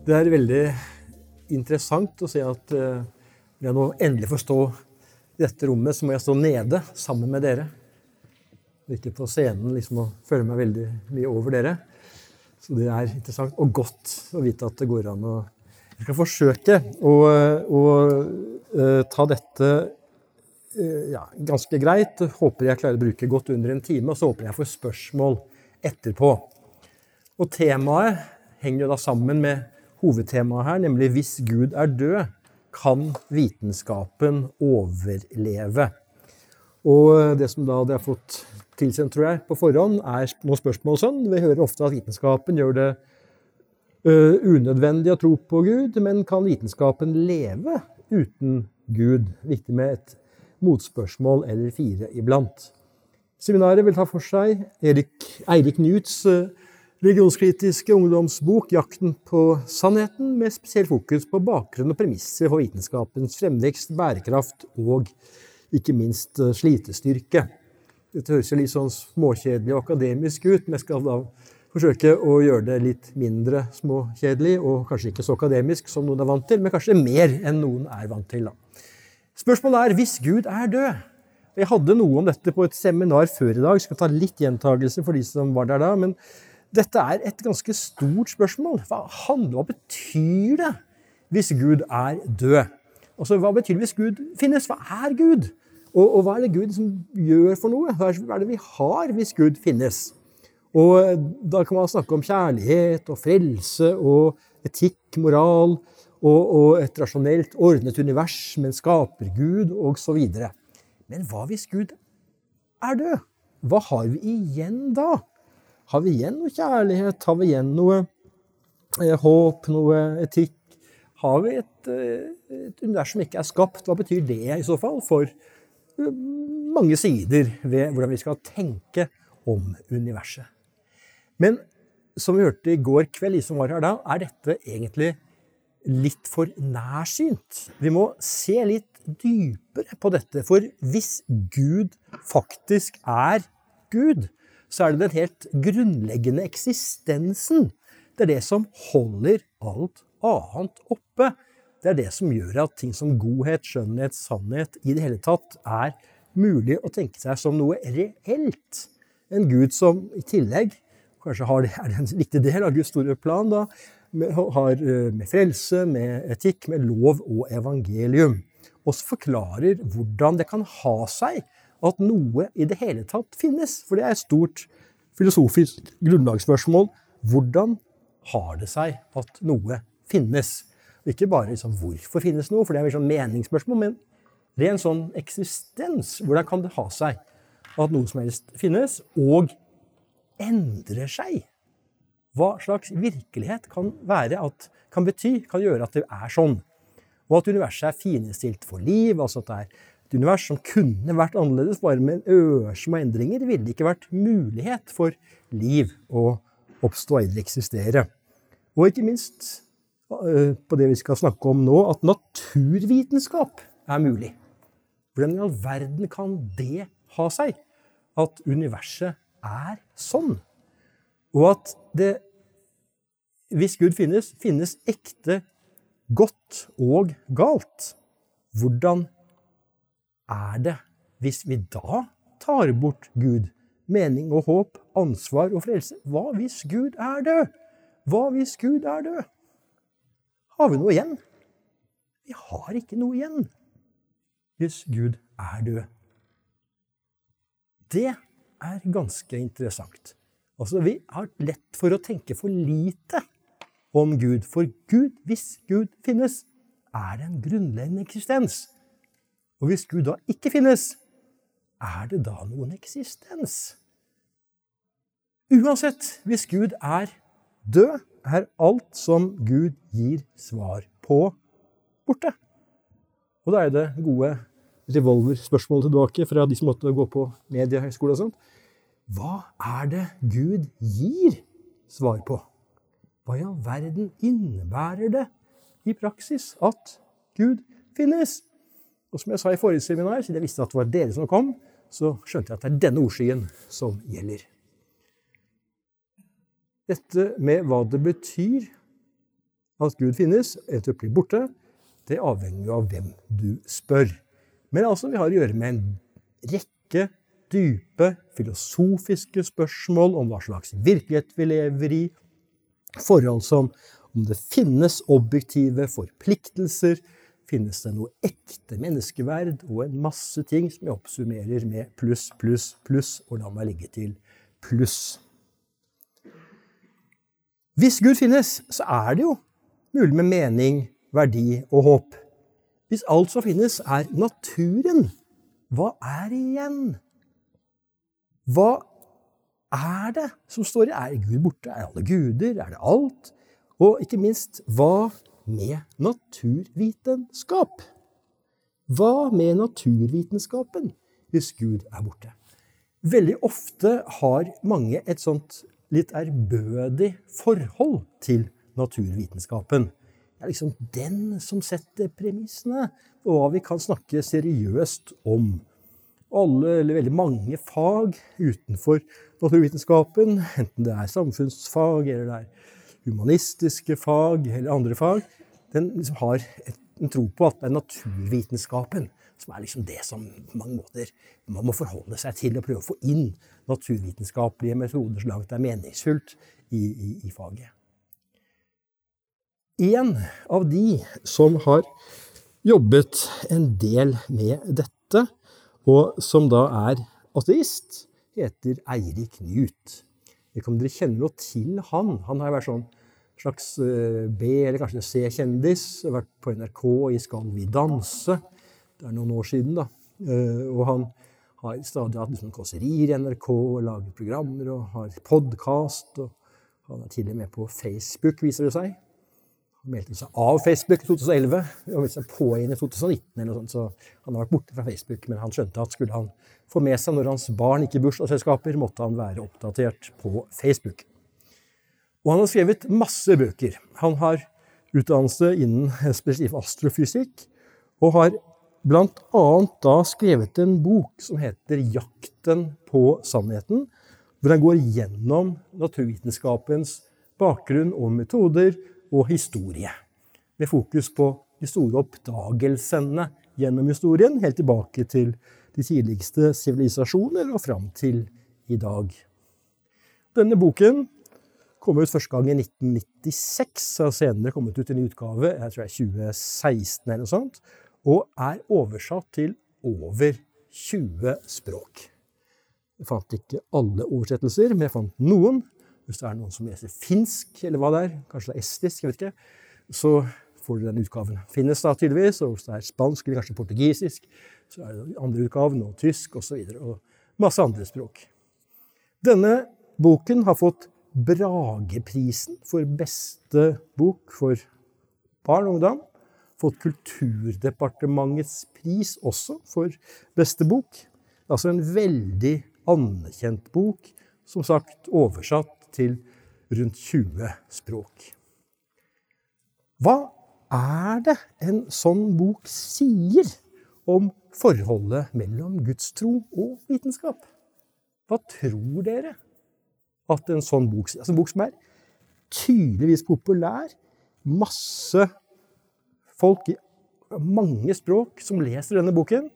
Det er veldig interessant å se at når jeg nå endelig får stå i dette rommet, så må jeg stå nede sammen med dere. Ikke på scenen liksom, og føle meg veldig mye over dere. Så det er interessant og godt å vite at det går an å Jeg skal forsøke å, å uh, ta dette ja, ganske greit. Håper jeg klarer å bruke godt under en time, og så håper jeg får spørsmål etterpå. Og temaet henger jo da sammen med hovedtemaet her, nemlig 'Hvis Gud er død, kan vitenskapen overleve'? Og det som da hadde jeg fått tilsendt, tror jeg, på forhånd, er noen spørsmål sånn. Vi hører ofte at vitenskapen gjør det uh, unødvendig å tro på Gud, men kan vitenskapen leve uten Gud? Viktig med et motspørsmål eller fire iblant. Seminaret vil ta for seg Erik, Eirik Newts uh, religionskritiske ungdomsbok 'Jakten på sannheten', med spesielt fokus på bakgrunn og premisser for vitenskapens fremvekst, bærekraft og ikke minst slitestyrke. Dette høres jo litt sånn småkjedelig og akademisk ut, men jeg skal da forsøke å gjøre det litt mindre småkjedelig og kanskje ikke så akademisk som noen er vant til, men kanskje mer enn noen er vant til. da. Spørsmålet er hvis Gud er død. Jeg hadde noe om dette på et seminar før i dag. Jeg skal ta litt gjentagelse for de som var der da. men dette er et ganske stort spørsmål. Hva, handler, hva betyr det hvis Gud er død? Altså, Hva betyr det hvis Gud finnes? Hva er Gud? Og, og, hva er det Gud som gjør for noe? Hva er det vi har hvis Gud finnes? Og Da kan man snakke om kjærlighet og frelse og etikk, moral og, og et rasjonelt ordnet univers med en skapergud osv. Men hva hvis Gud er død? Hva har vi igjen da? Har vi igjen noe kjærlighet? Har vi igjen noe eh, håp, noe etikk? Har vi et, eh, et univers som ikke er skapt? Hva betyr det i så fall for mange sider ved hvordan vi skal tenke om universet. Men som vi hørte i går kveld, de som var her da, er dette egentlig litt for nærsynt. Vi må se litt dypere på dette. For hvis Gud faktisk er Gud, så er det den helt grunnleggende eksistensen. Det er det som holder alt annet oppe. Det er det som gjør at ting som godhet, skjønnhet, sannhet i det hele tatt er mulig å tenke seg som noe reelt. En Gud som i tillegg, kanskje har, er det en viktig del av Guds store plan, da, med, har eh, med frelse, med etikk, med lov og evangelium. Og forklarer hvordan det kan ha seg at noe i det hele tatt finnes. For det er et stort filosofisk grunnlagsspørsmål. Hvordan har det seg at noe finnes? Og Ikke bare liksom, hvorfor finnes noe, for det er sånn meningsspørsmål, men ren sånn eksistens. Hvordan kan det ha seg at noe som helst finnes, og endrer seg? Hva slags virkelighet kan at, kan bety, kan gjøre at det er sånn? Og at universet er finestilt for liv, altså at det er et univers som kunne vært annerledes, bare med ørsmå endringer, ville det ikke vært mulighet for liv å oppstå eller eksistere. Og ikke minst Eh, på det vi skal snakke om nå, at naturvitenskap er mulig. Hvordan i all verden kan det ha seg at universet er sånn? Og at det, hvis Gud finnes, finnes ekte godt og galt. Hvordan er det hvis vi da tar bort Gud? Mening og håp, ansvar og frelse. Hva hvis Gud er død? Hva hvis Gud er død? Har vi noe igjen? Vi har ikke noe igjen hvis Gud er død. Det er ganske interessant. Altså, Vi har lett for å tenke for lite om Gud. For Gud, hvis Gud finnes, er det en grunnleggende eksistens. Og hvis Gud da ikke finnes, er det da noen eksistens? Uansett, hvis Gud er død, er alt som Gud gir svar på, borte. Og da er det gode revolverspørsmålet tilbake fra de som måtte gå på mediehøyskole og sånt. Hva er det Gud gir svar på? Hva i all verden innebærer det i praksis at Gud finnes? Og som jeg sa i forrige seminar, siden jeg visste at det var dere som kom, så skjønte jeg at det er denne ordskyen som gjelder. Dette med hva det betyr at Gud finnes, eventuelt blir borte, det avhenger jo av hvem du spør. Men altså, vi har å gjøre med en rekke dype filosofiske spørsmål om hva slags virkelighet vi lever i, forhold som om det finnes objektive forpliktelser, finnes det noe ekte menneskeverd, og en masse ting som jeg oppsummerer med pluss, pluss, pluss, og la meg ligge til pluss. Hvis Gud finnes, så er det jo mulig med mening, verdi og håp. Hvis alt som finnes, er naturen, hva er igjen? Hva er det som står i Er Gud borte? Er alle guder? Er det alt? Og ikke minst, hva med naturvitenskap? Hva med naturvitenskapen hvis Gud er borte? Veldig ofte har mange et sånt litt ærbødig forhold til naturvitenskapen. Det er liksom den som setter premissene for hva vi kan snakke seriøst om. Alle, eller veldig mange fag utenfor naturvitenskapen, enten det er samfunnsfag, eller det er humanistiske fag, eller andre fag, den liksom har en tro på at det er naturvitenskapen som er liksom det som på måter man må forholde seg til og prøve å få inn naturvitenskapelige metoder så langt det er meningsfullt i, i, i faget. En av de som har jobbet en del med dette, og som da er ateist, heter Eirik Knut. Ikke om dere kjenner noe til han. Han har vært sånn slags eh, B- eller kanskje C-kjendis. Vært på NRK i Skal vi danse. Det er noen år siden, da. Eh, og han har stadig hatt liksom kåserier i NRK og laget programmer og har podkast. Og han er til og med på Facebook, viser det seg. Han meldte seg av Facebook i 2011 og meldte seg på igjen i 2019. eller noe sånt, Så han har vært borte fra Facebook, men han skjønte at skulle han få med seg når hans barn gikk i bursdagsselskaper, måtte han være oppdatert på Facebook. Og han har skrevet masse bøker. Han har utdannelse innen spesielt astrofysikk, og har blant annet da skrevet en bok som heter 'Jakten på sannheten', hvor han går gjennom naturvitenskapens bakgrunn og metoder og historie. Med fokus på de store oppdagelsene gjennom historien, helt tilbake til de tidligste sivilisasjoner og fram til i dag. Denne boken kom ut første gang i 1996, og senere kommet ut i en utgave jeg tror det er 2016 eller noe sånt, og er oversatt til over 20 språk. Jeg fant ikke alle oversettelser, men jeg fant noen. Hvis det er noen som leser finsk, eller hva det er, kanskje det er estisk, jeg vet ikke, så får du den utgaven. Finnes da tydeligvis, og hvis det er spansk eller kanskje portugisisk, så er det andre utgaven, og tysk osv. Og, så og masse andre språk. Denne boken har fått Brageprisen for beste bok for barn og ungdom. Fått Kulturdepartementets pris også for beste bok. Altså en veldig anerkjent bok, som sagt oversatt til rundt 20 språk. Hva er det en sånn bok sier om forholdet mellom gudstro og vitenskap? Hva tror dere at en sånn bok sier? Altså en bok som er tydeligvis populær. Masse folk i mange språk som leser denne boken.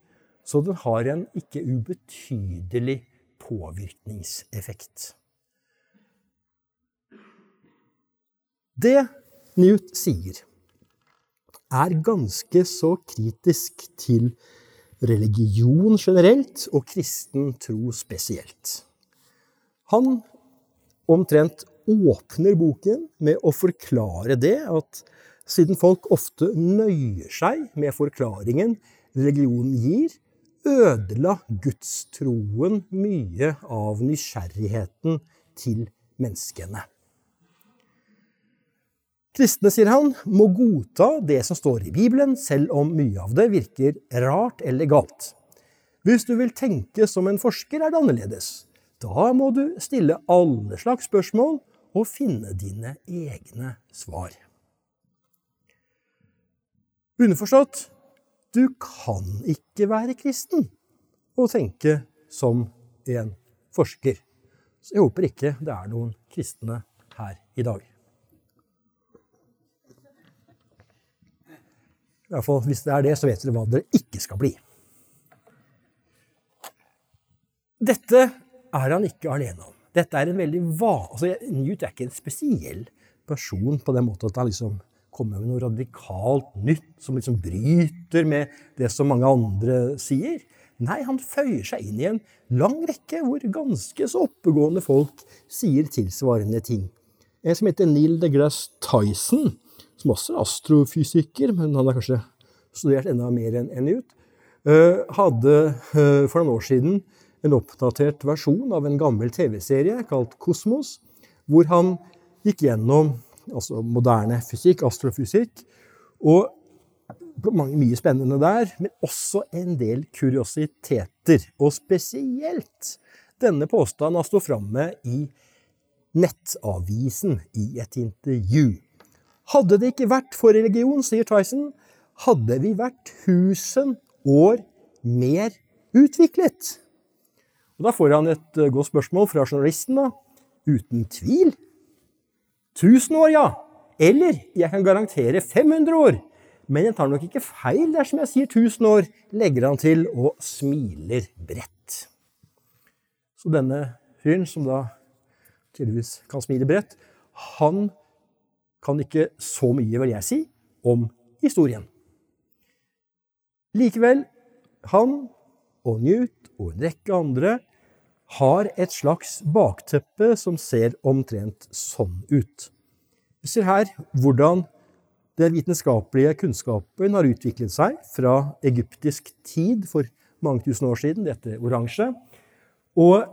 Så den har en ikke ubetydelig påvirkningseffekt. Det Newt sier, er ganske så kritisk til religion generelt og kristen tro spesielt. Han omtrent åpner boken med å forklare det at siden folk ofte nøyer seg med forklaringen religionen gir, ødela gudstroen mye av nysgjerrigheten til menneskene. Kristne, sier han, må godta det som står i Bibelen, selv om mye av det virker rart eller galt. Hvis du vil tenke som en forsker, er det annerledes. Da må du stille alle slags spørsmål og finne dine egne svar. Underforstått du kan ikke være kristen og tenke som en forsker. Så jeg håper ikke det er noen kristne her i dag. I hvert fall hvis det er det, så vet dere hva dere ikke skal bli. Dette er han ikke alene om. Dette er en veldig van... Altså, Newt er ikke en spesiell person på den måten at han liksom kommer med noe radikalt nytt som liksom bryter med det som mange andre sier. Nei, han føyer seg inn i en lang rekke hvor ganske så oppegående folk sier tilsvarende ting. En som heter Neil deGrasse Tyson, som også er astrofysiker, men han har kanskje studert enda mer enn Newt, ut, hadde eh, for noen år siden en oppdatert versjon av en gammel TV-serie kalt Kosmos, hvor han gikk gjennom altså moderne fysikk, astrofysikk, og mye spennende der, men også en del kuriositeter. Og spesielt denne påstanden han sto framme i Nettavisen i et intervju. Hadde det ikke vært for religion, sier Tyson, hadde vi vært 1000 år mer utviklet. Og Da får han et eh, godt spørsmål fra journalisten. da. Uten tvil. 1000 år, ja. Eller jeg kan garantere 500 år. Men jeg tar nok ikke feil dersom jeg sier 1000 år, legger han til og smiler bredt. Så denne fyren, som da tydeligvis kan smile bredt, han kan ikke så mye, vil jeg si, om historien. Likevel, han og Newt og en rekke andre har et slags bakteppe som ser omtrent sånn ut. Vi ser her hvordan den vitenskapelige kunnskapen har utviklet seg fra egyptisk tid for mange tusen år siden, dette oransje, og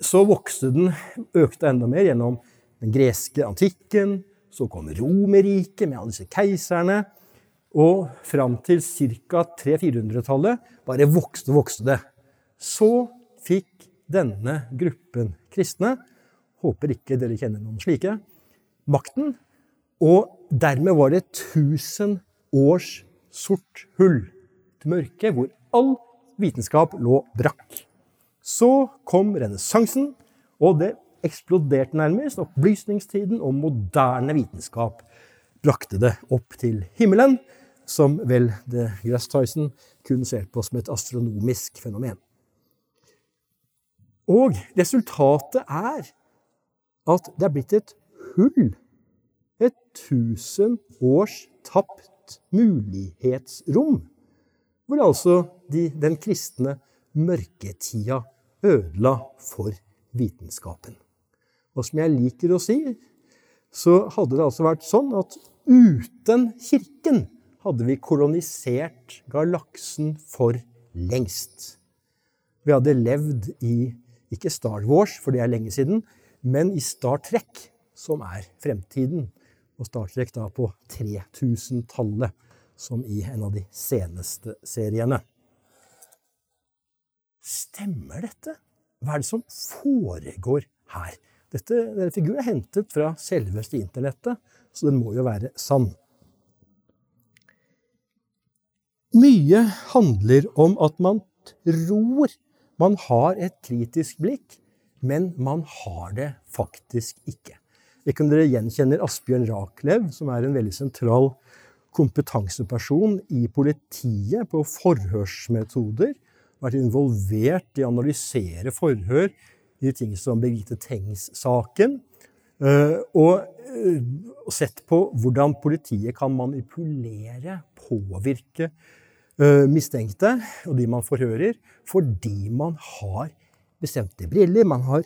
så vokste den, økte enda mer gjennom den greske antikken, så kom Romerriket med alle disse keiserne. Og fram til ca. 300-400-tallet bare vokste og vokste det. Så fikk denne gruppen kristne, håper ikke dere kjenner noen slike, makten. Og dermed var det 1000 års sort hull, til mørke, hvor all vitenskap lå brakk. Så kom renessansen, og det eksploderte nærmest. Opplysningstiden og moderne vitenskap brakte det opp til himmelen, som vel det Grass Tyson kun ser på som et astronomisk fenomen. Og resultatet er at det er blitt et hull. Et tusen års tapt mulighetsrom. Hvor altså de, den kristne mørketida ødela for vitenskapen. Og som jeg liker å si, så hadde det altså vært sånn at uten Kirken hadde vi kolonisert galaksen for lengst. Vi hadde levd i ikke Star Wars, for det er lenge siden, men i Star Trek, som er fremtiden. Og Star Trek da på 3000-tallet, som i en av de seneste seriene. Stemmer dette? Hva er det som foregår her? Dette, denne figuren er hentet fra selveste internettet, så den må jo være sann. Mye handler om at man tror man har et kritisk blikk, men man har det faktisk ikke. Jeg kan dere gjenkjenner Asbjørn Rachlew, som er en veldig sentral kompetanseperson i politiet på forhørsmetoder. Vært involvert i å analysere forhør i ting som Birgitte Tengs-saken. Eh, eh, og sett på hvordan politiet kan manipulere, påvirke eh, mistenkte og de man forhører, fordi man har bestemte briller. Man har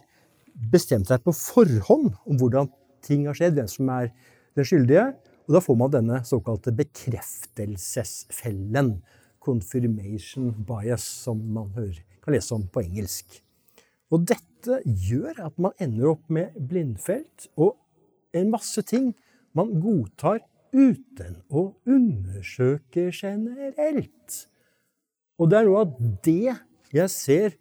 bestemt seg på forhånd om hvordan ting har skjedd, hvem som er den skyldige. Og da får man denne såkalte bekreftelsesfellen. Confirmation bias, som man hører, kan lese om på engelsk. Og dette gjør at man ender opp med blindfelt og en masse ting man godtar uten å undersøke generelt. Og det er noe av det jeg ser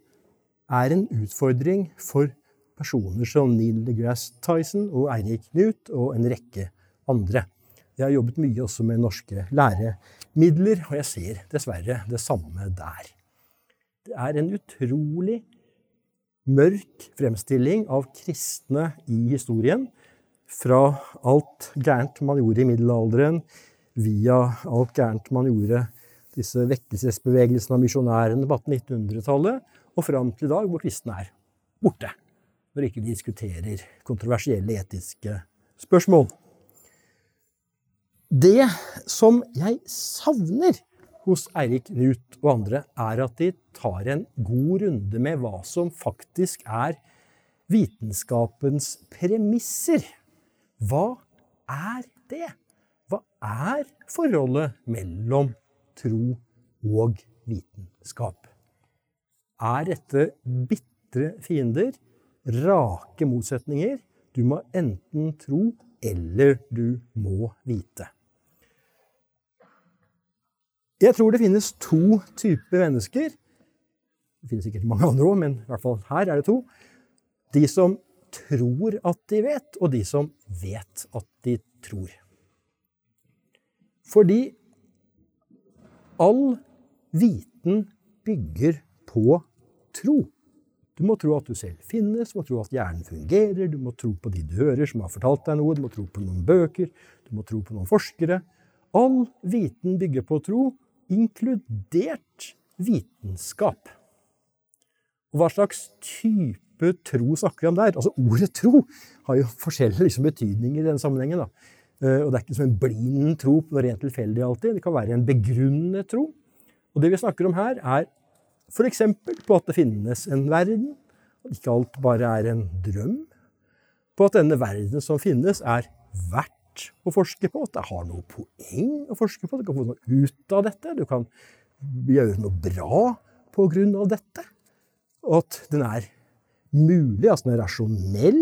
er en utfordring for personer som Neil deGrasse Tyson og Eirik Knut og en rekke andre. Jeg har jobbet mye også med norske læremidler, og jeg ser dessverre det samme der. Det er en utrolig mørk fremstilling av kristne i historien. Fra alt gærent man gjorde i middelalderen, via alt gærent man gjorde disse vekkelsesbevegelsene av misjonærene på 1800-tallet, og fram til i dag, hvor kristne er borte. Når ikke vi diskuterer kontroversielle etiske spørsmål. Det som jeg savner hos Eirik Knut og andre, er at de tar en god runde med hva som faktisk er vitenskapens premisser. Hva er det? Hva er forholdet mellom tro og vitenskap? Er dette bitre fiender? Rake motsetninger? Du må enten tro, eller du må vite. Jeg tror det finnes to typer mennesker. Det finnes sikkert mange andre òg, men i hvert fall her er det to. De som tror at de vet, og de som vet at de tror. Fordi all viten bygger på tro. Du må tro at du selv finnes, du må tro at hjernen fungerer, du må tro på de du hører som har fortalt deg noe, du må tro på noen bøker, du må tro på noen forskere. All viten bygger på tro, inkludert vitenskap. Og hva slags type tro snakker vi om der? Altså Ordet tro har jo forskjellige liksom, betydninger i denne sammenhengen. Da. Eh, og det er ikke som en blind tro på noe rent tilfeldig alltid. Det kan være en begrunnet tro. Og det vi snakker om her, er F.eks. på at det finnes en verden, at ikke alt bare er en drøm. På at denne verden som finnes, er verdt å forske på, at det har noe poeng å forske på. Du kan få noe ut av dette. Du kan gjøre noe bra på grunn av dette. Og at den er mulig, altså den er rasjonell.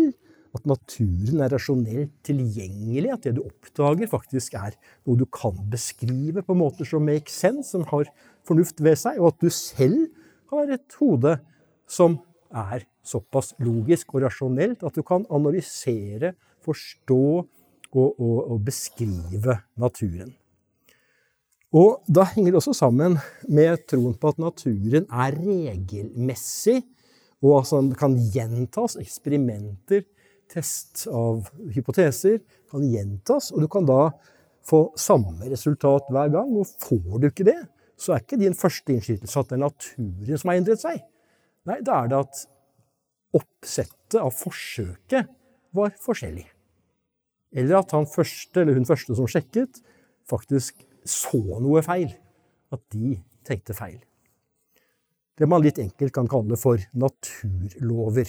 At naturen er rasjonelt tilgjengelig. At det du oppdager, faktisk er noe du kan beskrive på måter som make sense, som har fornuft ved seg, og at du selv har et hode som er såpass logisk og rasjonelt at du kan analysere, forstå og, og, og beskrive naturen. Og da henger det også sammen med troen på at naturen er regelmessig, og altså kan gjentas. Eksperimenter, test av hypoteser kan gjentas, og du kan da få samme resultat hver gang. Og får du ikke det, så er ikke din første innskytelse at det er naturen som har endret seg. Nei, da er det at oppsettet av forsøket var forskjellig. Eller at han første, eller hun første som sjekket, faktisk så noe feil. At de tenkte feil. Det man litt enkelt kan kalle for naturlover.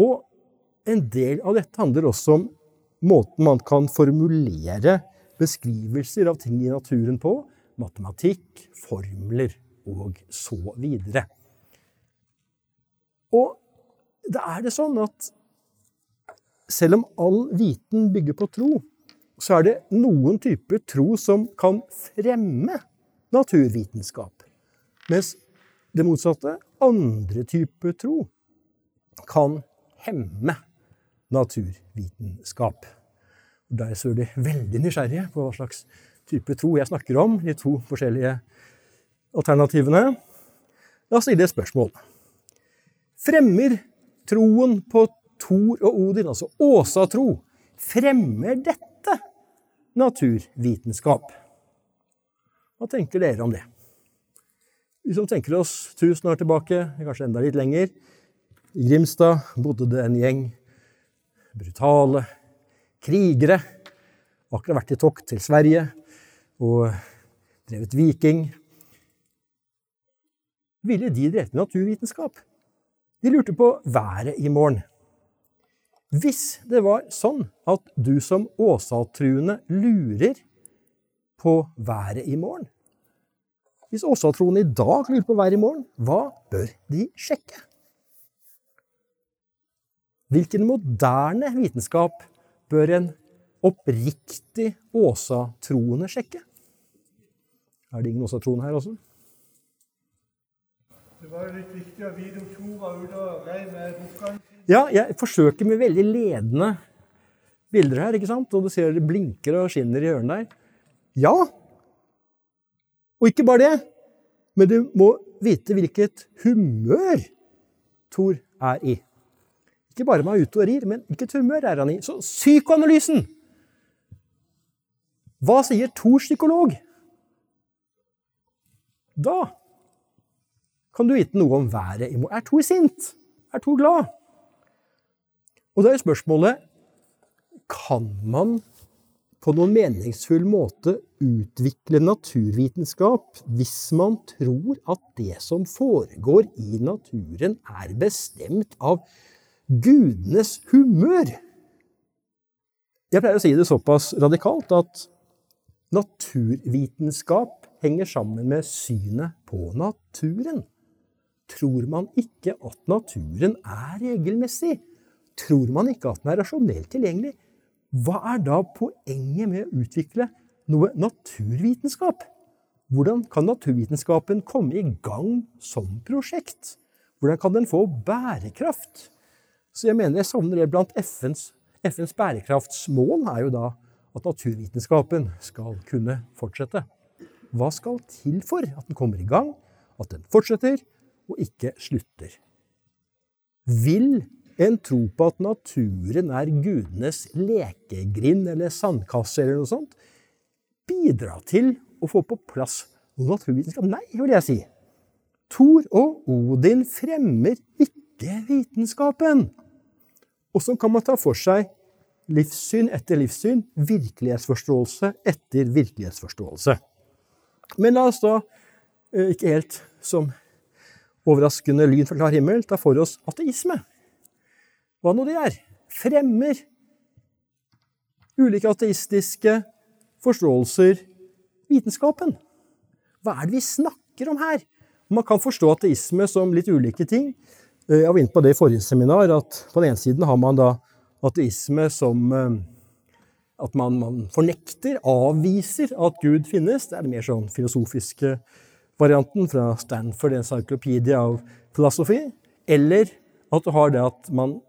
Og en del av dette handler også om måten man kan formulere beskrivelser av ting i naturen på, matematikk, formler og så videre. Og da er det sånn at selv om all viten bygger på tro, så er det noen typer tro som kan fremme naturvitenskap. Mens det motsatte, andre typer tro, kan hemme naturvitenskap. Der er de veldig nysgjerrige på hva slags type tro jeg snakker om, de to forskjellige alternativene. La oss stille et spørsmål. Fremmer troen på Thor og Odin, altså åsatro, fremmer dette naturvitenskap? Hva tenker dere om det? Vi som tenker oss tusen år tilbake, kanskje enda litt lenger. I Grimstad bodde det en gjeng brutale krigere. Akkurat vært i tokt til Sverige og drevet viking. Ville de drevet med naturvitenskap? De lurte på været i morgen. Hvis det var sånn at du som Åsa-truende lurer på været i morgen Hvis Åsa-troende i dag lurer på været i morgen, hva bør de sjekke? Hvilken moderne vitenskap bør en oppriktig Åsa-troende sjekke? Er det ingen Åsa-troende her også? Det var litt viktig å vite om Tora ute og rei med bukkene. Ja, jeg forsøker med veldig ledende bilder her, ikke sant? Og du ser det blinker og skinner i hjørnet der. Ja! Og ikke bare det, men du må vite hvilket humør Thor er i. Ikke bare om han er ute og rir, men hvilket humør er han i. Så psykoanalysen! Hva sier Thors psykolog? Da kan du vite noe om været i morgen. Er Thor sint? Er Thor glad? Og da er spørsmålet kan man på noen meningsfull måte utvikle naturvitenskap hvis man tror at det som foregår i naturen, er bestemt av gudenes humør? Jeg pleier å si det såpass radikalt at naturvitenskap henger sammen med synet på naturen. Tror man ikke at naturen er regelmessig? Tror man ikke at den er rasjonelt tilgjengelig? Hva er da poenget med å utvikle noe naturvitenskap? Hvordan kan naturvitenskapen komme i gang som prosjekt? Hvordan kan den få bærekraft? Så jeg mener jeg savner det blant FNs, FNs bærekraftsmål er jo da at naturvitenskapen skal kunne fortsette. Hva skal til for at den kommer i gang, at den fortsetter, og ikke slutter? Vil en tro på at naturen er gudenes lekegrind eller sandkasse eller noe sånt, bidra til å få på plass noe naturvitenskap? Nei, vil jeg si. Thor og Odin fremmer ikke vitenskapen. Og så kan man ta for seg livssyn etter livssyn, virkelighetsforståelse etter virkelighetsforståelse. Men la oss da, eh, ikke helt som overraskende lyn fra klar himmel, ta for oss ateisme. Hva nå det er? Fremmer ulike ateistiske forståelser vitenskapen? Hva er det vi snakker om her? Man kan forstå ateisme som litt ulike ting. Eh, jeg var inne på det i forrige seminar, at på den ene siden har man da ateisme som eh, at man, man, fornekter, avviser at Gud finnes. Det er den mer sånn filosofiske varianten fra Stanford Encyclopedia of Philosophy. Eller at du har det at man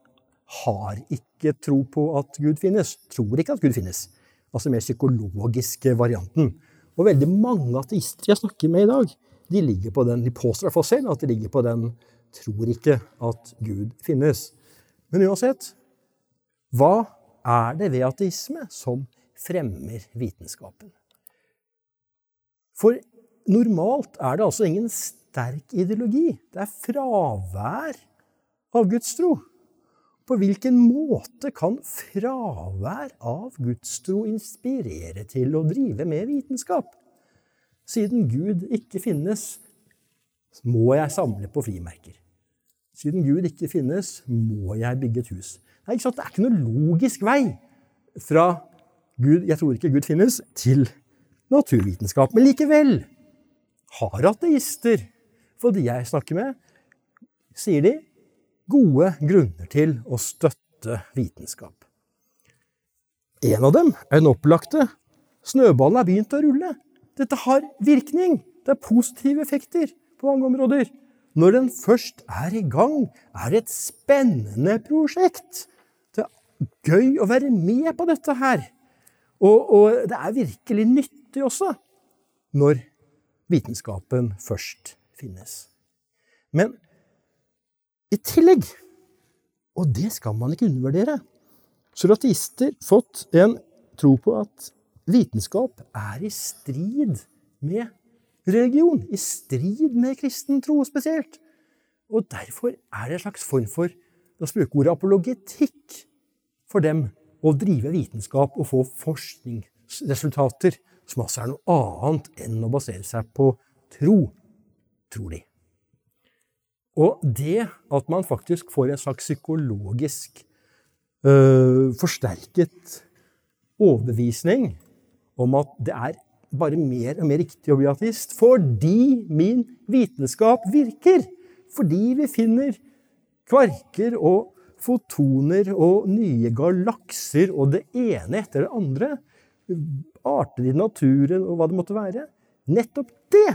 har ikke tro på at Gud finnes. Tror ikke at Gud finnes. Altså mer psykologiske varianten. Og veldig mange ateister jeg snakker med i dag, de ligger på den, de påstår iallfall selv at de ligger på den tror ikke at Gud finnes. Men uansett, hva er det ved ateisme som fremmer vitenskapen? For normalt er det altså ingen sterk ideologi. Det er fravær av gudstro. På hvilken måte kan fravær av gudstro inspirere til å drive med vitenskap? Siden Gud ikke finnes, må jeg samle på frimerker. Siden Gud ikke finnes, må jeg bygge et hus. Det er ikke, det er ikke noe logisk vei fra Gud, jeg tror ikke Gud finnes, til naturvitenskap. Men likevel har ateister, for de jeg snakker med, sier de, gode grunner til å støtte vitenskap. En av dem er den opplagte. Snøballen er begynt å rulle. Dette har virkning. Det er positive effekter på mange områder. Når den først er i gang, er det et spennende prosjekt. Det er gøy å være med på dette her. Og, og det er virkelig nyttig også, når vitenskapen først finnes. Men i tillegg, og det skal man ikke undervurdere, så har ateister fått en tro på at vitenskap er i strid med religion, i strid med kristen tro spesielt. Og derfor er det en slags form for å bruke ordet apologetikk for dem å drive vitenskap og få forskningsresultater som altså er noe annet enn å basere seg på tro, tror de. Og det at man faktisk får en slags psykologisk øh, forsterket overbevisning om at det er bare mer og mer riktig å bli ateist fordi min vitenskap virker. Fordi vi finner kvarker og fotoner og nye galakser og det ene etter det andre. Arter i naturen og hva det måtte være. Nettopp det,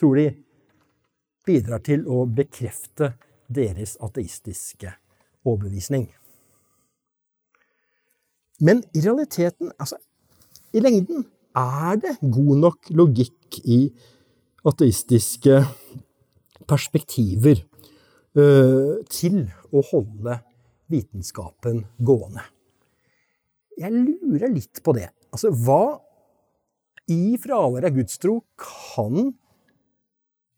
tror de, bidrar til å bekrefte deres ateistiske overbevisning. Men i realiteten, altså i lengden, er det god nok logikk i ateistiske perspektiver uh, til å holde vitenskapen gående? Jeg lurer litt på det. Altså, hva i fraværet av gudstro kan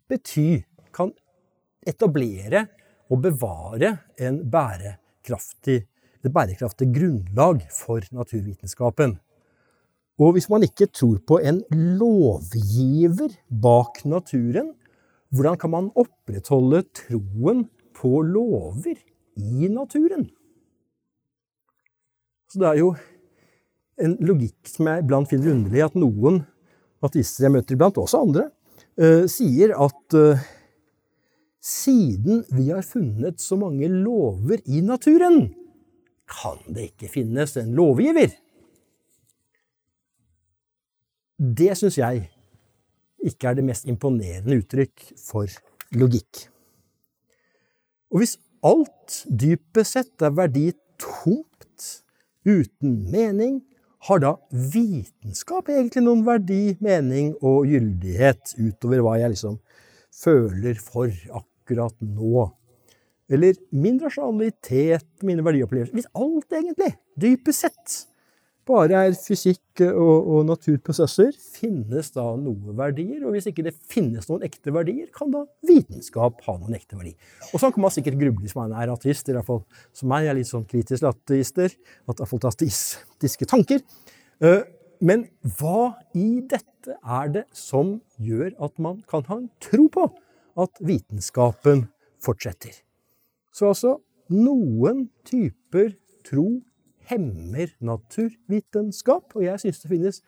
bety, kan etablere og bevare en bærekraftig, et bærekraftig grunnlag for naturvitenskapen. Og hvis man ikke tror på en lovgiver bak naturen, hvordan kan man opprettholde troen på lover i naturen? Så det er jo en logikk som jeg iblant finner underlig, at noen ateister jeg møter iblant, også andre, uh, sier at uh, siden vi har funnet så mange lover i naturen, kan det ikke finnes en lovgiver. Det syns jeg ikke er det mest imponerende uttrykk for logikk. Og hvis alt dypest sett er verdi tomt, uten mening, har da vitenskap egentlig noen verdi, mening og gyldighet utover hva jeg liksom føler for akkurat nå? Eller min rasjonalitet, mine verdiopplevelser Hvis alt egentlig, dypest sett, bare er fysikk og, og, naturprosesser, finnes da noe verdier? Og hvis ikke det finnes noen ekte verdier, kan da vitenskap ha noen ekte verdi? Og sånn kan man sikkert gruble hvis man er ateist, eller iallfall som meg, jeg er litt sånn kritisk ateister, at har fått ateistiske tanker. Eh, men hva i dette er det som gjør at man kan ha en tro på at vitenskapen fortsetter? Så altså, noen typer tro hemmer naturvitenskap. Og jeg syns det finnes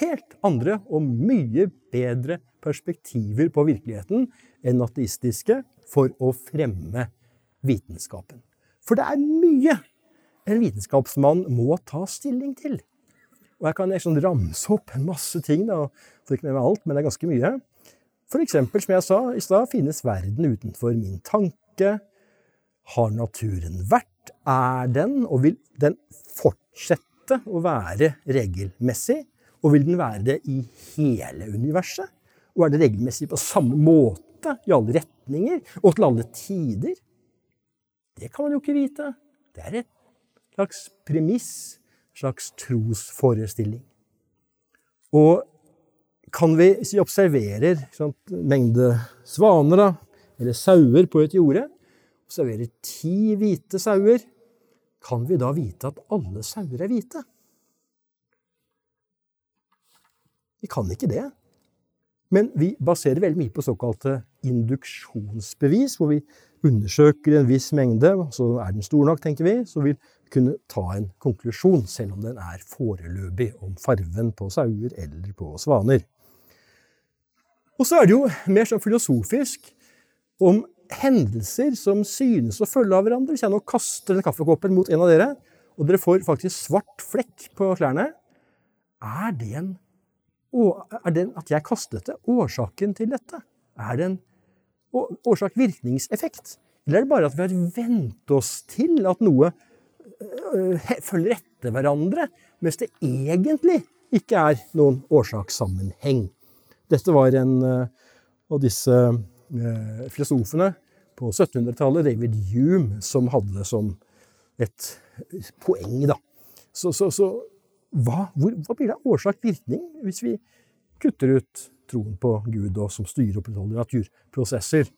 helt andre og mye bedre perspektiver på virkeligheten enn ateistiske for å fremme vitenskapen. For det er mye en vitenskapsmann må ta stilling til. Og jeg kan liksom ramse opp en masse ting, da, får ikke med meg alt, men det er ganske mye. For eksempel, som jeg sa i stad, finnes verden utenfor min tanke? Har naturen vært er den, og vil den fortsette å være regelmessig? Og vil den være det i hele universet? Og er det regelmessig på samme måte i alle retninger og til alle tider? Det kan man jo ikke vite. Det er et slags premiss, en slags trosforestilling. Og kan vi, vi observerer sant, mengde svaner da, eller sauer på et jorde, observerer ti hvite sauer, kan vi da vite at alle sauer er hvite? Vi kan ikke det. Men vi baserer veldig mye på såkalte induksjonsbevis, hvor vi undersøker en viss mengde, så er den stor nok, tenker vi, så vil vi kunne ta en konklusjon, selv om den er foreløpig, om farven på sauer eller på svaner. Og så er det jo mer sånn filosofisk om hendelser som synes å følge av hverandre. Hvis jeg nå kaster den kaffekoppen mot en av dere, og dere får faktisk svart flekk på klærne, er det, en, er det at jeg kastet det, årsaken til dette? Er det en årsak-virkningseffekt? Eller er det bare at vi har vent oss til at noe øh, følger etter hverandre, mens det egentlig ikke er noen årsakssammenheng? Dette var en øh, av disse øh, filosofene på 1700-tallet, David Hume, som hadde det som et poeng, da. Så, så, så hva, hvor, hva, blir det årsak-virkning hvis vi kutter ut troen på Gud og som styrer og opprettholder naturprosesser?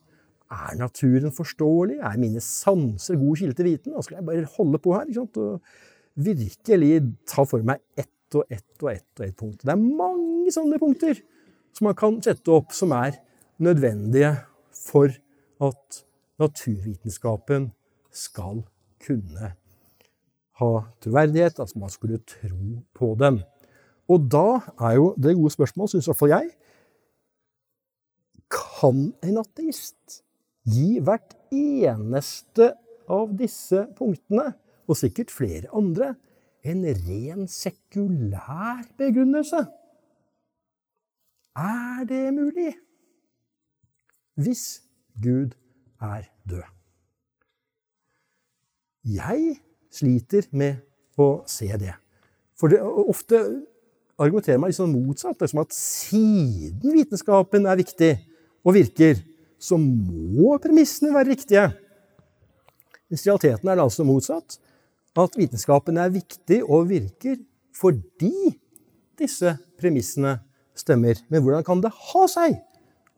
Er naturen forståelig? Er mine sanser god kilde til viten? Da skal jeg bare holde på her ikke sant? og virkelig ta for meg ett og ett og ett og ett punkt. Det er mange sånne punkter som man kan sette opp som er nødvendige for at naturvitenskapen skal kunne ha troverdighet, altså man skulle tro på dem. Og da er jo det gode spørsmål, syns i hvert fall jeg, kan en ateist gi hvert eneste av disse punktene, og sikkert flere andre, en ren sekulær begrunnelse? Er det mulig? Hvis Gud er død. Jeg sliter med å se det. For det, ofte argumenterer man liksom motsatt. Det er som at siden vitenskapen er viktig og virker, så må premissene være riktige. Hvis realiteten er det altså motsatt. At vitenskapen er viktig og virker fordi disse premissene stemmer. Men hvordan kan det ha seg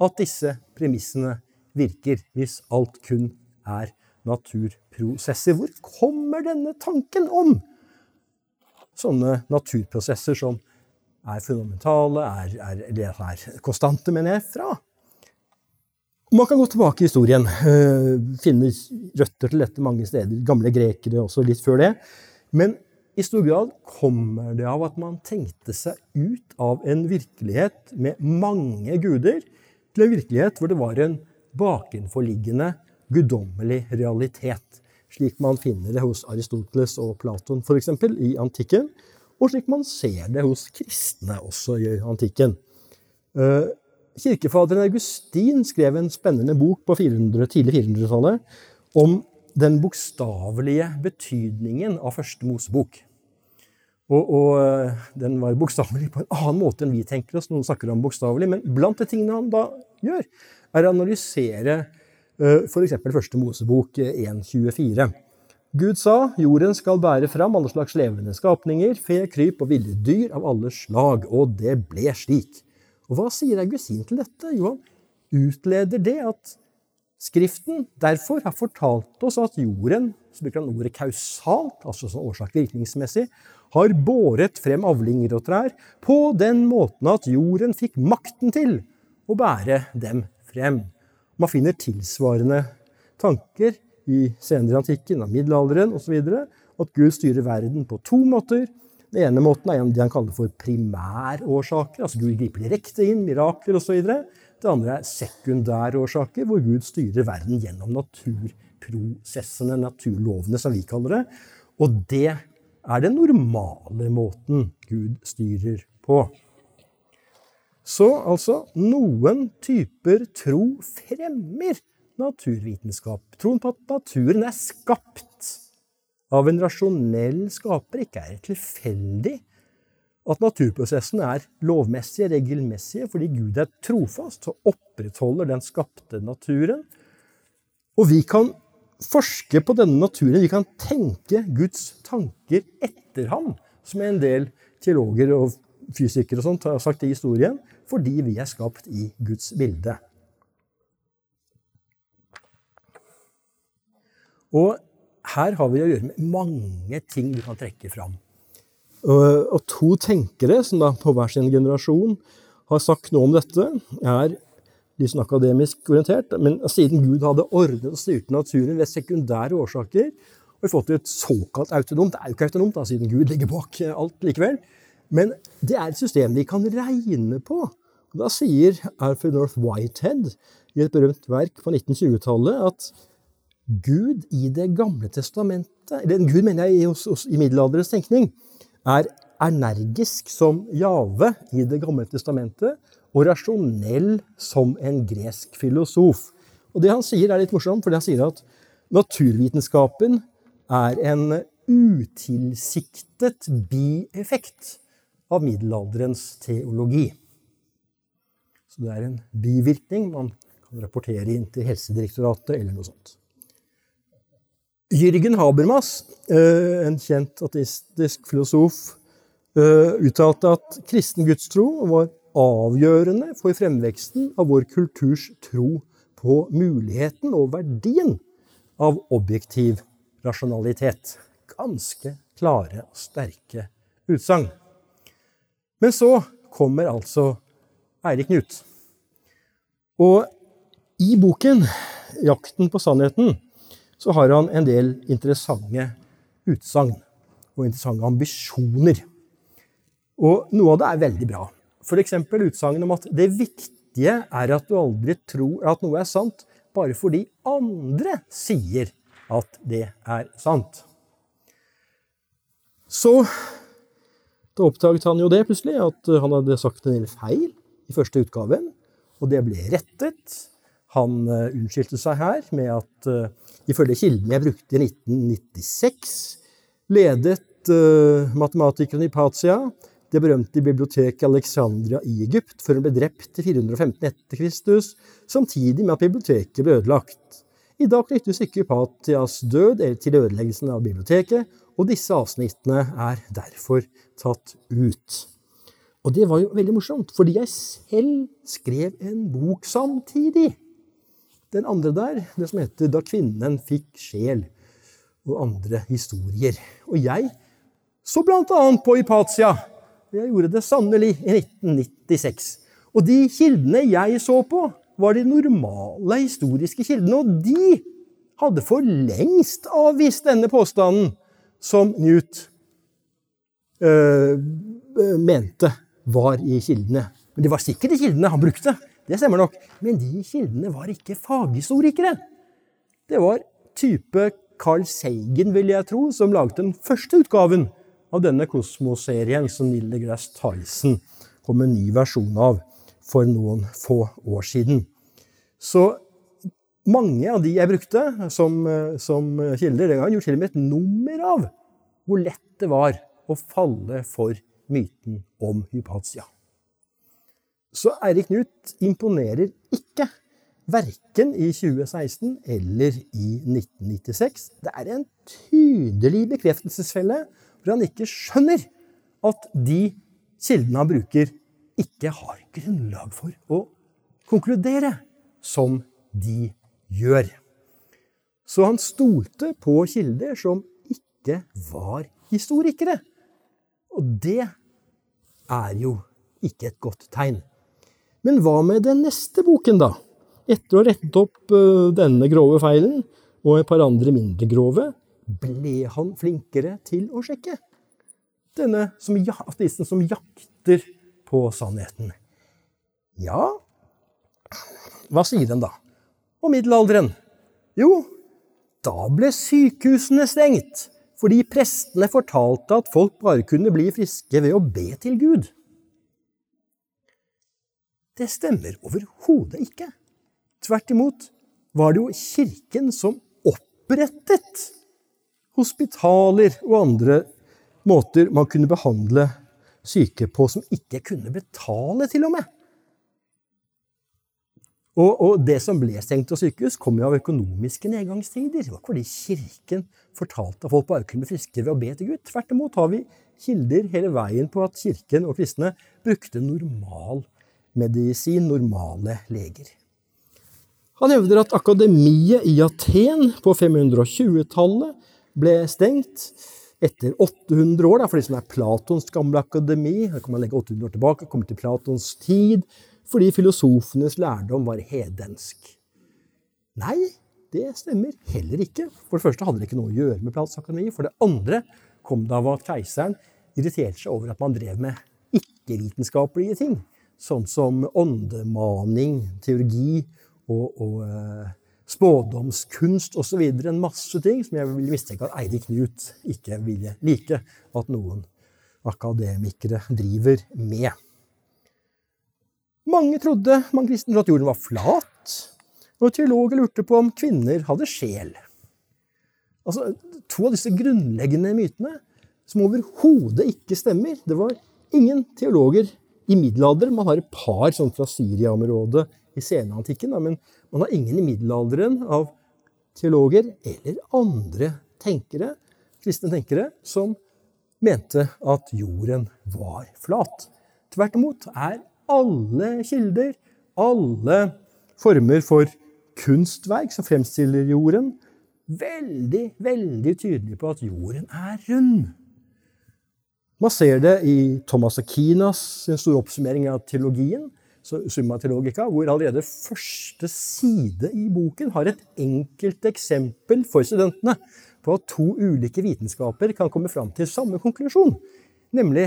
at disse premissene virker, hvis alt kun er naturprosesser? Hvor kommer denne tanken om sånne naturprosesser som er fundamentale, er, er, er konstante, mener jeg, fra? Man kan gå tilbake i historien, uh, finne røtter til dette mange steder. Gamle grekere også litt før det. Men i stor grad kommer det av at man tenkte seg ut av en virkelighet med mange guder, til en virkelighet hvor det var en bakenforliggende guddommelig realitet. Slik man finner det hos Aristoteles og Platon f.eks. i antikken, og slik man ser det hos kristne også i antikken. Uh, Kirkefaderen Augustin skrev en spennende bok på 400, tidlig 400-tallet om den bokstavelige betydningen av første Mosebok. Og, og, eh, den var bokstavelig på en annen måte enn vi tenker oss. Noen snakker om bokstavelig, men blant de tingene han da gjør, er å analysere uh, f.eks. første Mosebok 1.24. Eh, Gud sa jorden skal bære fram alle slags levende skapninger, fe, kryp og ville dyr av alle slag, og det ble slik. Og hva sier Augustin til dette? Jo, han utleder det at Skriften derfor har fortalt oss at jorden, så bruker han ordet kausalt, altså sånn årsak-virkningsmessig, har båret frem avlinger og trær på den måten at jorden fikk makten til å bære dem frem. Man finner tilsvarende tanker i senere antikken, av middelalderen osv. At Gud styrer verden på to måter. Den ene måten er det han kaller for primærårsaker. altså Gud griper direkte inn, mirakler osv. Det andre er sekundære årsaker, hvor Gud styrer verden gjennom naturprosessene, naturlovene, som vi kaller det. Og det er den normale måten Gud styrer på. Så altså noen typer tro fremmer naturvitenskap. Troen på at naturen er skapt av en rasjonell skaper, ikke er tilfeldig. At naturprosessen er lovmessige, regelmessige, fordi Gud er trofast og opprettholder den skapte naturen. Og vi kan forske på denne naturen. Vi kan tenke Guds tanker etter ham, som en del teologer og fysikere og sånt har sagt i historien, fordi vi er skapt i Guds bilde. Og her har vi å gjøre med mange ting vi kan trekke fram. Og to tenkere som da på hver sin generasjon har sagt noe om dette, er de som er akademisk orientert. Men siden Gud hadde ordnet og styrt naturen ved sekundære årsaker, og vi fått et såkalt autonomt Det er jo ikke autonomt, da, siden Gud ligger bak alt likevel. Men det er et system vi kan regne på. Da sier Alfred North Whitehead i et berømt verk på 1920-tallet at Gud i Det gamle testamentet, eller Gud mener jeg i, i middelalderens tenkning, er energisk som Jave i Det gamle testamentet og rasjonell som en gresk filosof. Og Det han sier, er litt morsomt, for han sier at naturvitenskapen er en utilsiktet bieffekt av middelalderens teologi. Så det er en bivirkning man kan rapportere inn til Helsedirektoratet eller noe sånt. Jürgen Habermas, eh, en kjent ateistisk filosof, eh, uttalte at kristen gudstro var avgjørende for fremveksten av vår kulturs tro på muligheten og verdien av objektiv rasjonalitet. Ganske klare og sterke utsagn. Men så kommer altså Eirik Knut. Og i boken 'Jakten på sannheten' så har han en del interessante utsagn. og interessante ambisjoner. Og noe av det er veldig bra. F.eks. utsagnet om at det viktige er at du aldri tror at noe er sant bare fordi andre sier at det er sant. Så da oppdaget han jo det plutselig, at han hadde sagt en del feil i første utgaven. Og det ble rettet. Han uh, unnskyldte seg her med at uh, ifølge kilden jeg brukte i 1996, ledet uh, matematikeren Hypatia det berømte biblioteket Alexandria i Egypt før hun ble drept i 415 etter Kristus, samtidig med at biblioteket ble ødelagt. I dag knyttes ikke Hypatias død til ødeleggelsen av biblioteket, og disse avsnittene er derfor tatt ut. Og det var jo veldig morsomt, fordi jeg selv skrev en bok samtidig. Den andre der, det som heter 'Da kvinnen fikk sjel', og andre historier. Og jeg så annet på Hypatia. Jeg gjorde det sannelig i 1996. Og de kildene jeg så på, var de normale historiske kildene, og de hadde for lengst avvist denne påstanden som Newt øh, mente var i kildene. Men det var sikkert de kildene han brukte. Det stemmer nok. Men de kildene var ikke faghistorikere. Det var type Carl Seigen, vil jeg tro, som laget den første utgaven av denne Kosmos-serien som Neil deGrasse Tyson kom en ny versjon av for noen få år siden. Så mange av de jeg brukte som, som kilder, den gangen gjorde til og med et nummer av hvor lett det var å falle for myten om Hypatia. Så Eirik Knut imponerer ikke, verken i 2016 eller i 1996. Det er en tydelig bekreftelsesfelle hvor han ikke skjønner at de kildene han bruker, ikke har grunnlag for å konkludere som de gjør. Så han stolte på kilder som ikke var historikere. Og det er jo ikke et godt tegn. Men hva med den neste boken, da? Etter å ha rettet opp uh, denne grove feilen, og et par andre mindre grove, ble han flinkere til å sjekke. Denne som, ateisten som jakter på sannheten. Ja, hva sier den da? Og middelalderen? Jo, da ble sykehusene stengt fordi prestene fortalte at folk bare kunne bli friske ved å be til Gud. Det stemmer overhodet ikke. Tvert imot var det jo kirken som opprettet hospitaler og andre måter man kunne behandle syke på som ikke kunne betale, til og med. Og, og, det som ble stengt av sykehus, kom jo av økonomiske nedgangstider. Det var ikke fordi Kirken fortalte at folk bare kunne bli friskere ved å be til Gud. Tvert imot har vi kilder hele veien på at Kirken og kristne brukte normal medisin, normale leger. Han hevder at akademiet i Aten på 520-tallet ble stengt etter 800 år, da, for det som er Platons gamle akademi. Da kan man legge 800 år tilbake, komme til Platons tid fordi filosofenes lærdom var hedensk. Nei, det stemmer heller ikke. For det første hadde det ikke noe å gjøre med Platons akademi. For det andre kom det av at keiseren irriterte seg over at man drev med ikke-vitenskapelige ting. Sånn som åndemaning, teologi og, og eh, spådomskunst osv. En masse ting som jeg vil mistenke at Eirik Knut ikke ville like at noen akademikere driver med. Mange trodde, mange kristne trodde at jorden var flat, og teologer lurte på om kvinner hadde sjel. Altså, To av disse grunnleggende mytene som overhodet ikke stemmer. Det var ingen teologer i middelalderen. Man har et par sånn fra Syria-området i senantikken, men man har ingen i middelalderen av teologer eller andre tenkere, kristne tenkere som mente at jorden var flat. Tvert imot er alle kilder, alle former for kunstverk som fremstiller jorden, veldig, veldig tydelige på at jorden er rund. Man ser det i Thomas Akinas store oppsummering av teologien, Summa Teologica, hvor allerede første side i boken har et enkelt eksempel for studentene på at to ulike vitenskaper kan komme fram til samme konklusjon, nemlig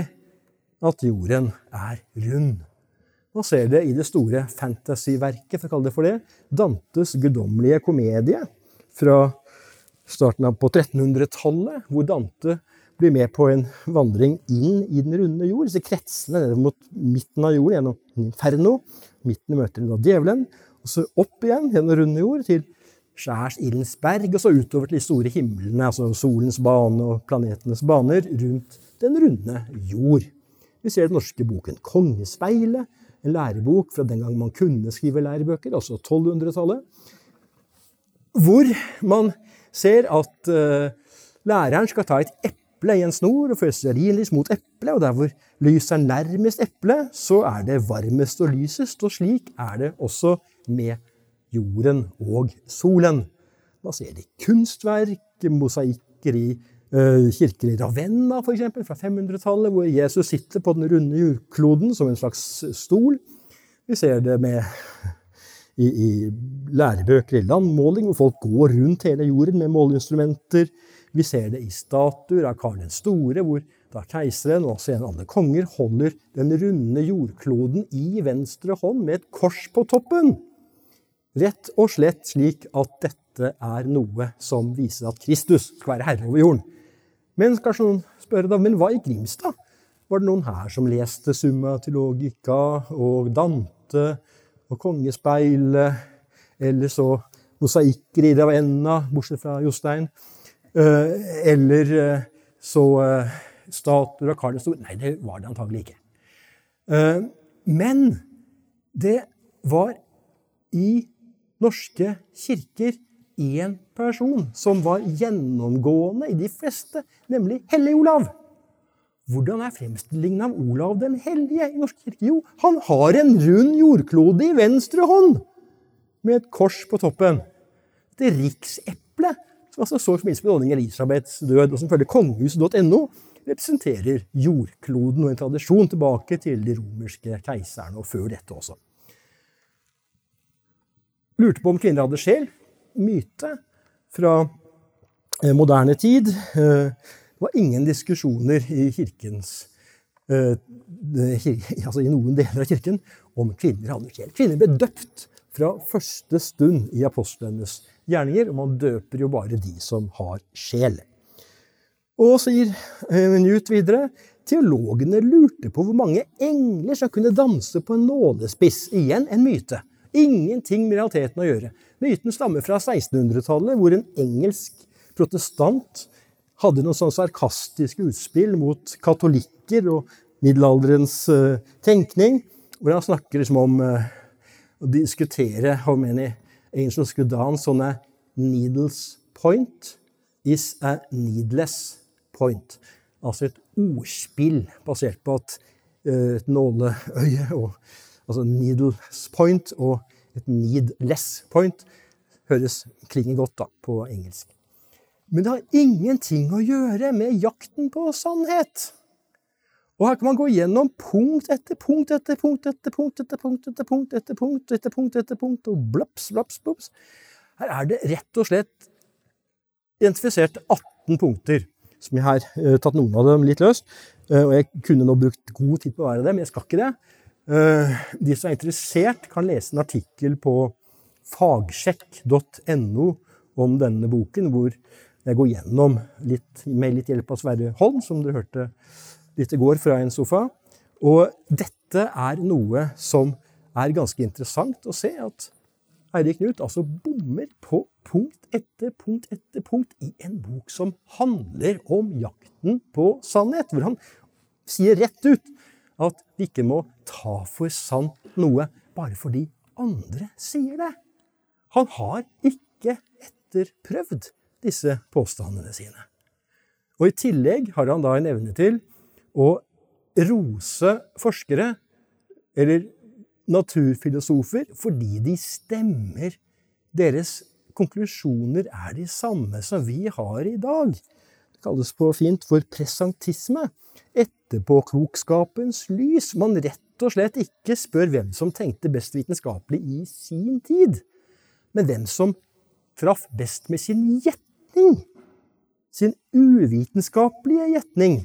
at jorden er rund. Man ser det i det store fantasyverket, for å kalle det for det, Dantes guddommelige komedie fra starten av på 1300-tallet, hvor Dante blir med på en vandring inn i den runde jord, disse kretsene ned mot midten av jorden gjennom Inferno. Midten møter da djevelen, og så opp igjen gjennom runde jord til skjærsildens berg, og så utover til de store himlene, altså solens bane og planetenes baner rundt den runde jord. Vi ser den norske boken Kongespeilet, en lærebok fra den gang man kunne skrive lærebøker, altså 1200-tallet, hvor man ser at uh, læreren skal ta et eple i en snor og føre stearinlys mot eplet, og der hvor lyset er nærmest eplet, så er det varmest og lysest, og slik er det også med jorden og solen. Man ser det kunstverk, mosaikker i uh, kirker i Ravenna f.eks. fra 500-tallet, hvor Jesus sitter på den runde jordkloden som en slags stol. Vi ser det med i, i lærebøker i landmåling, hvor folk går rundt hele jorden med måleinstrumenter. Vi ser det i statuer av Karl den store, hvor da keiseren og også en andre konger holder den runde jordkloden i venstre hånd med et kors på toppen. Rett og slett slik at dette er noe som viser at Kristus skal være herre over jorden. Men kanskje noen spør da, men hva i Grimstad? Var det noen her som leste Summa Theologica og Dante og Kongespeilet, eller så mosaikker i Ravenna, bortsett fra Jostein, eller eh, så eh, statuer av Karl den store? Nei, det var det antagelig ikke. Men det var i norske kirker én person som var gjennomgående i de fleste, nemlig Hellig Olav. Hvordan er fremstillingen av Olav den hellige i Norsk kirke? Jo, han har en rund jordklode i venstre hånd med et kors på toppen. Det rikseplet, som altså så i forbindelse med dronning Elisabeths død, og som følger kongehuset.no, representerer jordkloden og en tradisjon tilbake til de romerske keiserne, og før dette også. Lurte på om kvinner hadde sjel. Myte fra eh, moderne tid. Eh, det var ingen diskusjoner i kirkens uh, altså i noen deler av kirken om kvinner hadde sjel. Kvinner ble døpt fra første stund i apostlenes gjerninger, og man døper jo bare de som har sjel. Og sier Newt videre teologene lurte på hvor mange engler som kunne danse på en nålespiss. Igjen en myte. Ingenting med realiteten å gjøre. Myten stammer fra 1600-tallet, hvor en engelsk protestant hadde noen sånn sarkastiske utspill mot katolikker og middelalderens uh, tenkning, hvor han snakker liksom om uh, å diskutere how many angels skulle on a needles point is a needless point. Altså et ordspill basert på at uh, et nåleøye og Altså needles point og et needless point høres klinger godt da på engelsk. Men det har ingenting å gjøre med jakten på sannhet. Og her kan man gå gjennom punkt etter punkt etter punkt etter punkt etter punkt etter punkt etter punkt etter punkt etter punkt, og blaps, blaps, blaps. Her er det rett og slett identifisert 18 punkter, som jeg har uh, tatt noen av dem litt løst. Uh, og jeg kunne nå brukt god tid på hver av dem, men jeg skal ikke det. Uh, de som er interessert, kan lese en artikkel på fagsjekk.no om denne boken, hvor jeg går gjennom litt, med litt hjelp av Sverre Holm, som dere hørte i går fra en sofa. Og dette er noe som er ganske interessant å se, at Eirik Knut altså bommer på punkt etter punkt etter punkt i en bok som handler om jakten på sannhet, hvor han sier rett ut at vi ikke må ta for sant noe bare fordi andre sier det. Han har ikke etterprøvd disse påstandene sine. Og I tillegg har han da en evne til å rose forskere, eller naturfilosofer, fordi de stemmer. Deres konklusjoner er de samme som vi har i dag. Det kalles på fint for presentisme. Etterpåklokskapens lys. Man rett og slett ikke spør hvem som tenkte best vitenskapelig i sin tid, men hvem som traff best med sin gjetning sin uvitenskapelige gjetning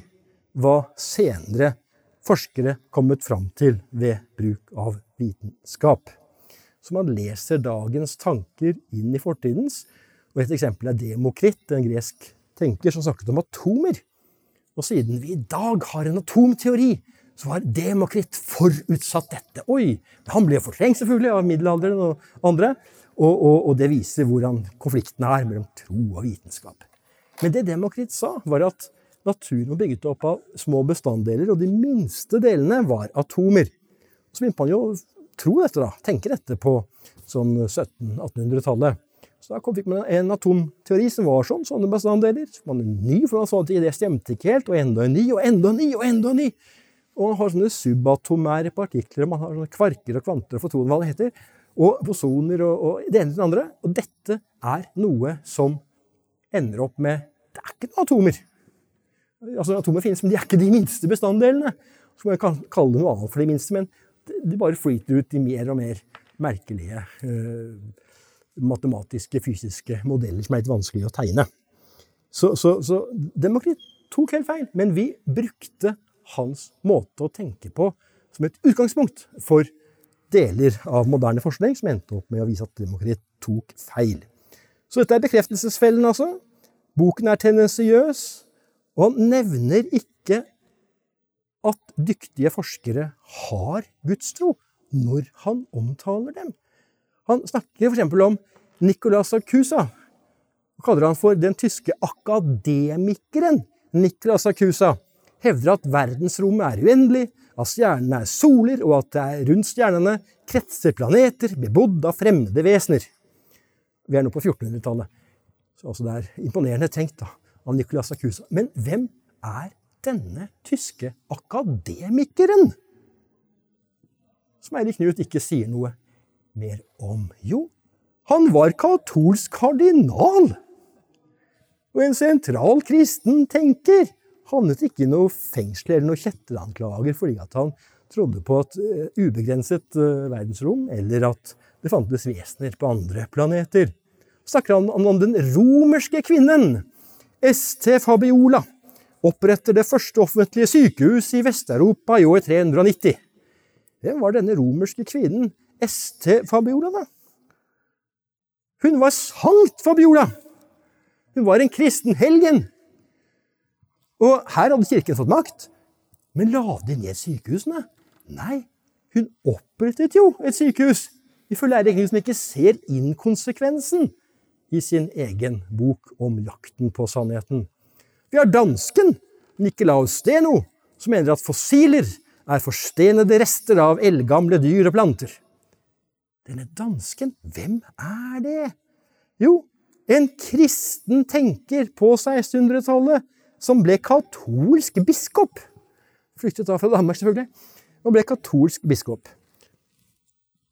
hva senere forskere kommet fram til ved bruk av vitenskap. Så man leser dagens tanker inn i fortidens. Og et eksempel er Demokrit, en gresk tenker som snakket om atomer. Og siden vi i dag har en atomteori, så har Demokrit forutsatt dette. Oi! Han ble fortrengt selvfølgelig av middelalderen og andre. Og, og, og, det viser hvordan konflikten er mellom tro og vitenskap. Men det Demokrit sa, var at naturen var bygget opp av små bestanddeler, og de minste delene var atomer. Så begynte man jo å tro dette, da. Tenke dette på sånn 1700-1800-tallet. Så da fikk man en atomteori som var sånn, sånne bestanddeler. Så man en ny, for man så at det stemte ikke helt, og enda en ny, og enda en ny, og enda en ny. Og man har sånne subatomære partikler, og man har sånne kvarker og kvanter og fotoner, hva det heter, og posoner og, og det ene til det andre. Og dette er noe som ender opp med Det er ikke noen atomer. Altså, atomer finnes, men de er ikke de minste bestanddelene. Så må jeg kalle det noe annet for de minste, men de bare flyter ut i mer og mer merkelige uh, matematiske, fysiske modeller som er litt vanskelig å tegne. Så, så, så Demokrit tok helt feil, men vi brukte hans måte å tenke på som et utgangspunkt for deler av moderne forskning som endte opp med å vise at demokratiet tok feil. Så dette er bekreftelsesfellen, altså. Boken er tendensiøs, og han nevner ikke at dyktige forskere har gudstro når han omtaler dem. Han snakker f.eks. om Nicolas Acusa. Han kaller han for den tyske akademikeren Nicolas Acusa hevder at verdensrommet er uendelig, at stjernene er soler, og at det er rundt stjernene kretser planeter bebodd av fremmede vesener. Vi er nå på 1400-tallet, så altså det er imponerende tenkt da, av Nicolas Acusa. Men hvem er denne tyske akademikeren? Som Eirik Knut ikke sier noe mer om. Jo, han var katolsk kardinal! Og en sentral kristen tenker havnet ikke i noe fengsel eller noe kjetteranklager fordi at han trodde på et uh, ubegrenset uh, verdensrom, eller at det fantes vesener på andre planeter. Så Snakker han om den romerske kvinnen, ST Fabiola, oppretter det første offentlige sykehuset i Vest-Europa i år 390. Hvem var denne romerske kvinnen, ST Fabiola, da? Hun var Sankt Fabiola! Hun var en kristen helgen og her hadde kirken fått makt. Men la de ned sykehusene? Nei, hun opprettet jo et sykehus. Ifølge Eirik som ikke ser inkonsekvensen i sin egen bok om jakten på sannheten. Vi har dansken Nikolaus Steno, som mener at fossiler er forstenede rester av eldgamle dyr og planter. Denne dansken, hvem er det? Jo, en kristen tenker på 1600-tallet som ble katolsk biskop. Flyktet da fra Danmark, selvfølgelig. Og ble katolsk biskop.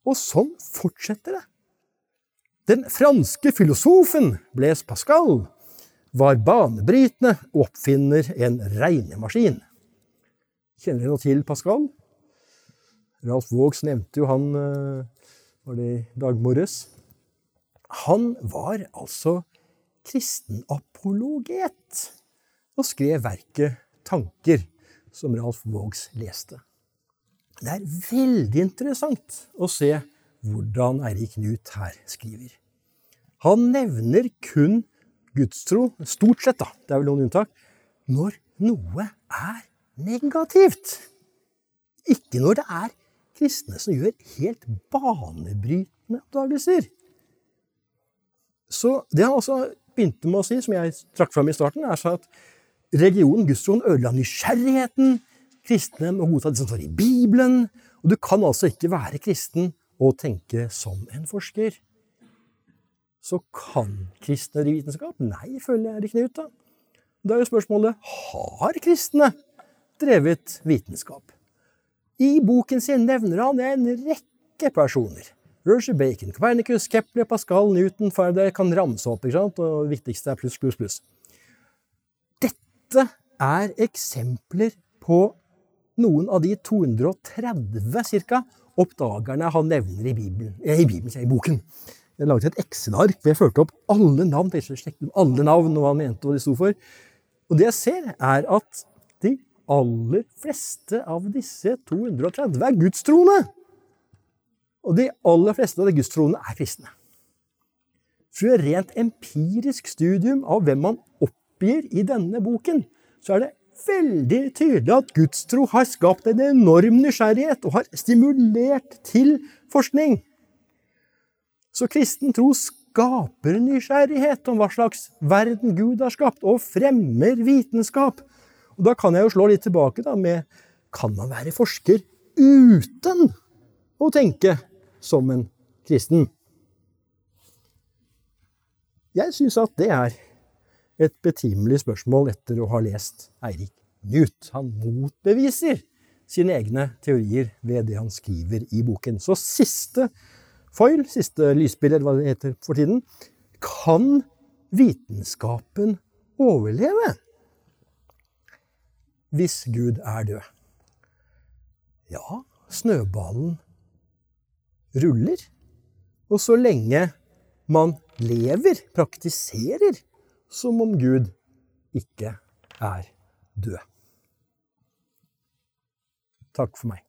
Og sånn fortsetter det. Den franske filosofen Blaise Pascal var banebrytende og oppfinner en regnemaskin. Kjenner dere noe til Pascal? Ralf Vågs nevnte jo han eh, var det i dag morges. Han var altså kristenapologet og skrev verket Tanker, som Ralf Vågs leste. Det er veldig interessant å se hvordan Eirik Knut her skriver. Han nevner kun gudstro, stort sett, da, det er vel noen unntak, når noe er negativt. Ikke når det er kristne som gjør helt banebrytende oppdagelser. Så det han altså begynte med å si, som jeg trakk fram i starten, er så at Religionen, gudstroen, ødela nysgjerrigheten. Kristne må godta det som står i Bibelen. Og du kan altså ikke være kristen og tenke som en forsker. Så kan kristne vitenskap? Nei, følger Erik Knut. Da Da er jo spørsmålet har kristne drevet vitenskap. I boken sin nevner han en rekke personer. Roger Bacon, Copernicus, Kepler, Pascal, Newton, Faraday kan ramse opp. ikke sant? Og det viktigste er pluss, pluss, pluss. Dette er eksempler på noen av de 230 cirka, oppdagerne han nevner i, Bibelen, eh, i, Bibelen, i boken. Jeg laget et Excel-ark hvor jeg førte opp alle navn. Jeg sjekket alle navn og hva han mente hva de sto for. Og det jeg ser, er at de aller fleste av disse 230 er gudstroende. Og de aller fleste av de gudstroende er kristne. For et rent empirisk studium av hvem man oppgir i denne boken, så er det veldig tydelig at gudstro har skapt en enorm nysgjerrighet og har stimulert til forskning. Så kristen tro skaper nysgjerrighet om hva slags verden Gud har skapt, og fremmer vitenskap. Og Da kan jeg jo slå litt tilbake da med Kan man være forsker uten å tenke som en kristen? Jeg syns at det er et betimelig spørsmål etter å ha lest Eirik Knut. Han motbeviser sine egne teorier ved det han skriver i boken. Så siste foil, siste lysbilde, hva det heter for tiden, kan vitenskapen overleve hvis Gud er død? Ja, snøballen ruller. Og så lenge man lever, praktiserer, som om Gud ikke er død. Takk for meg.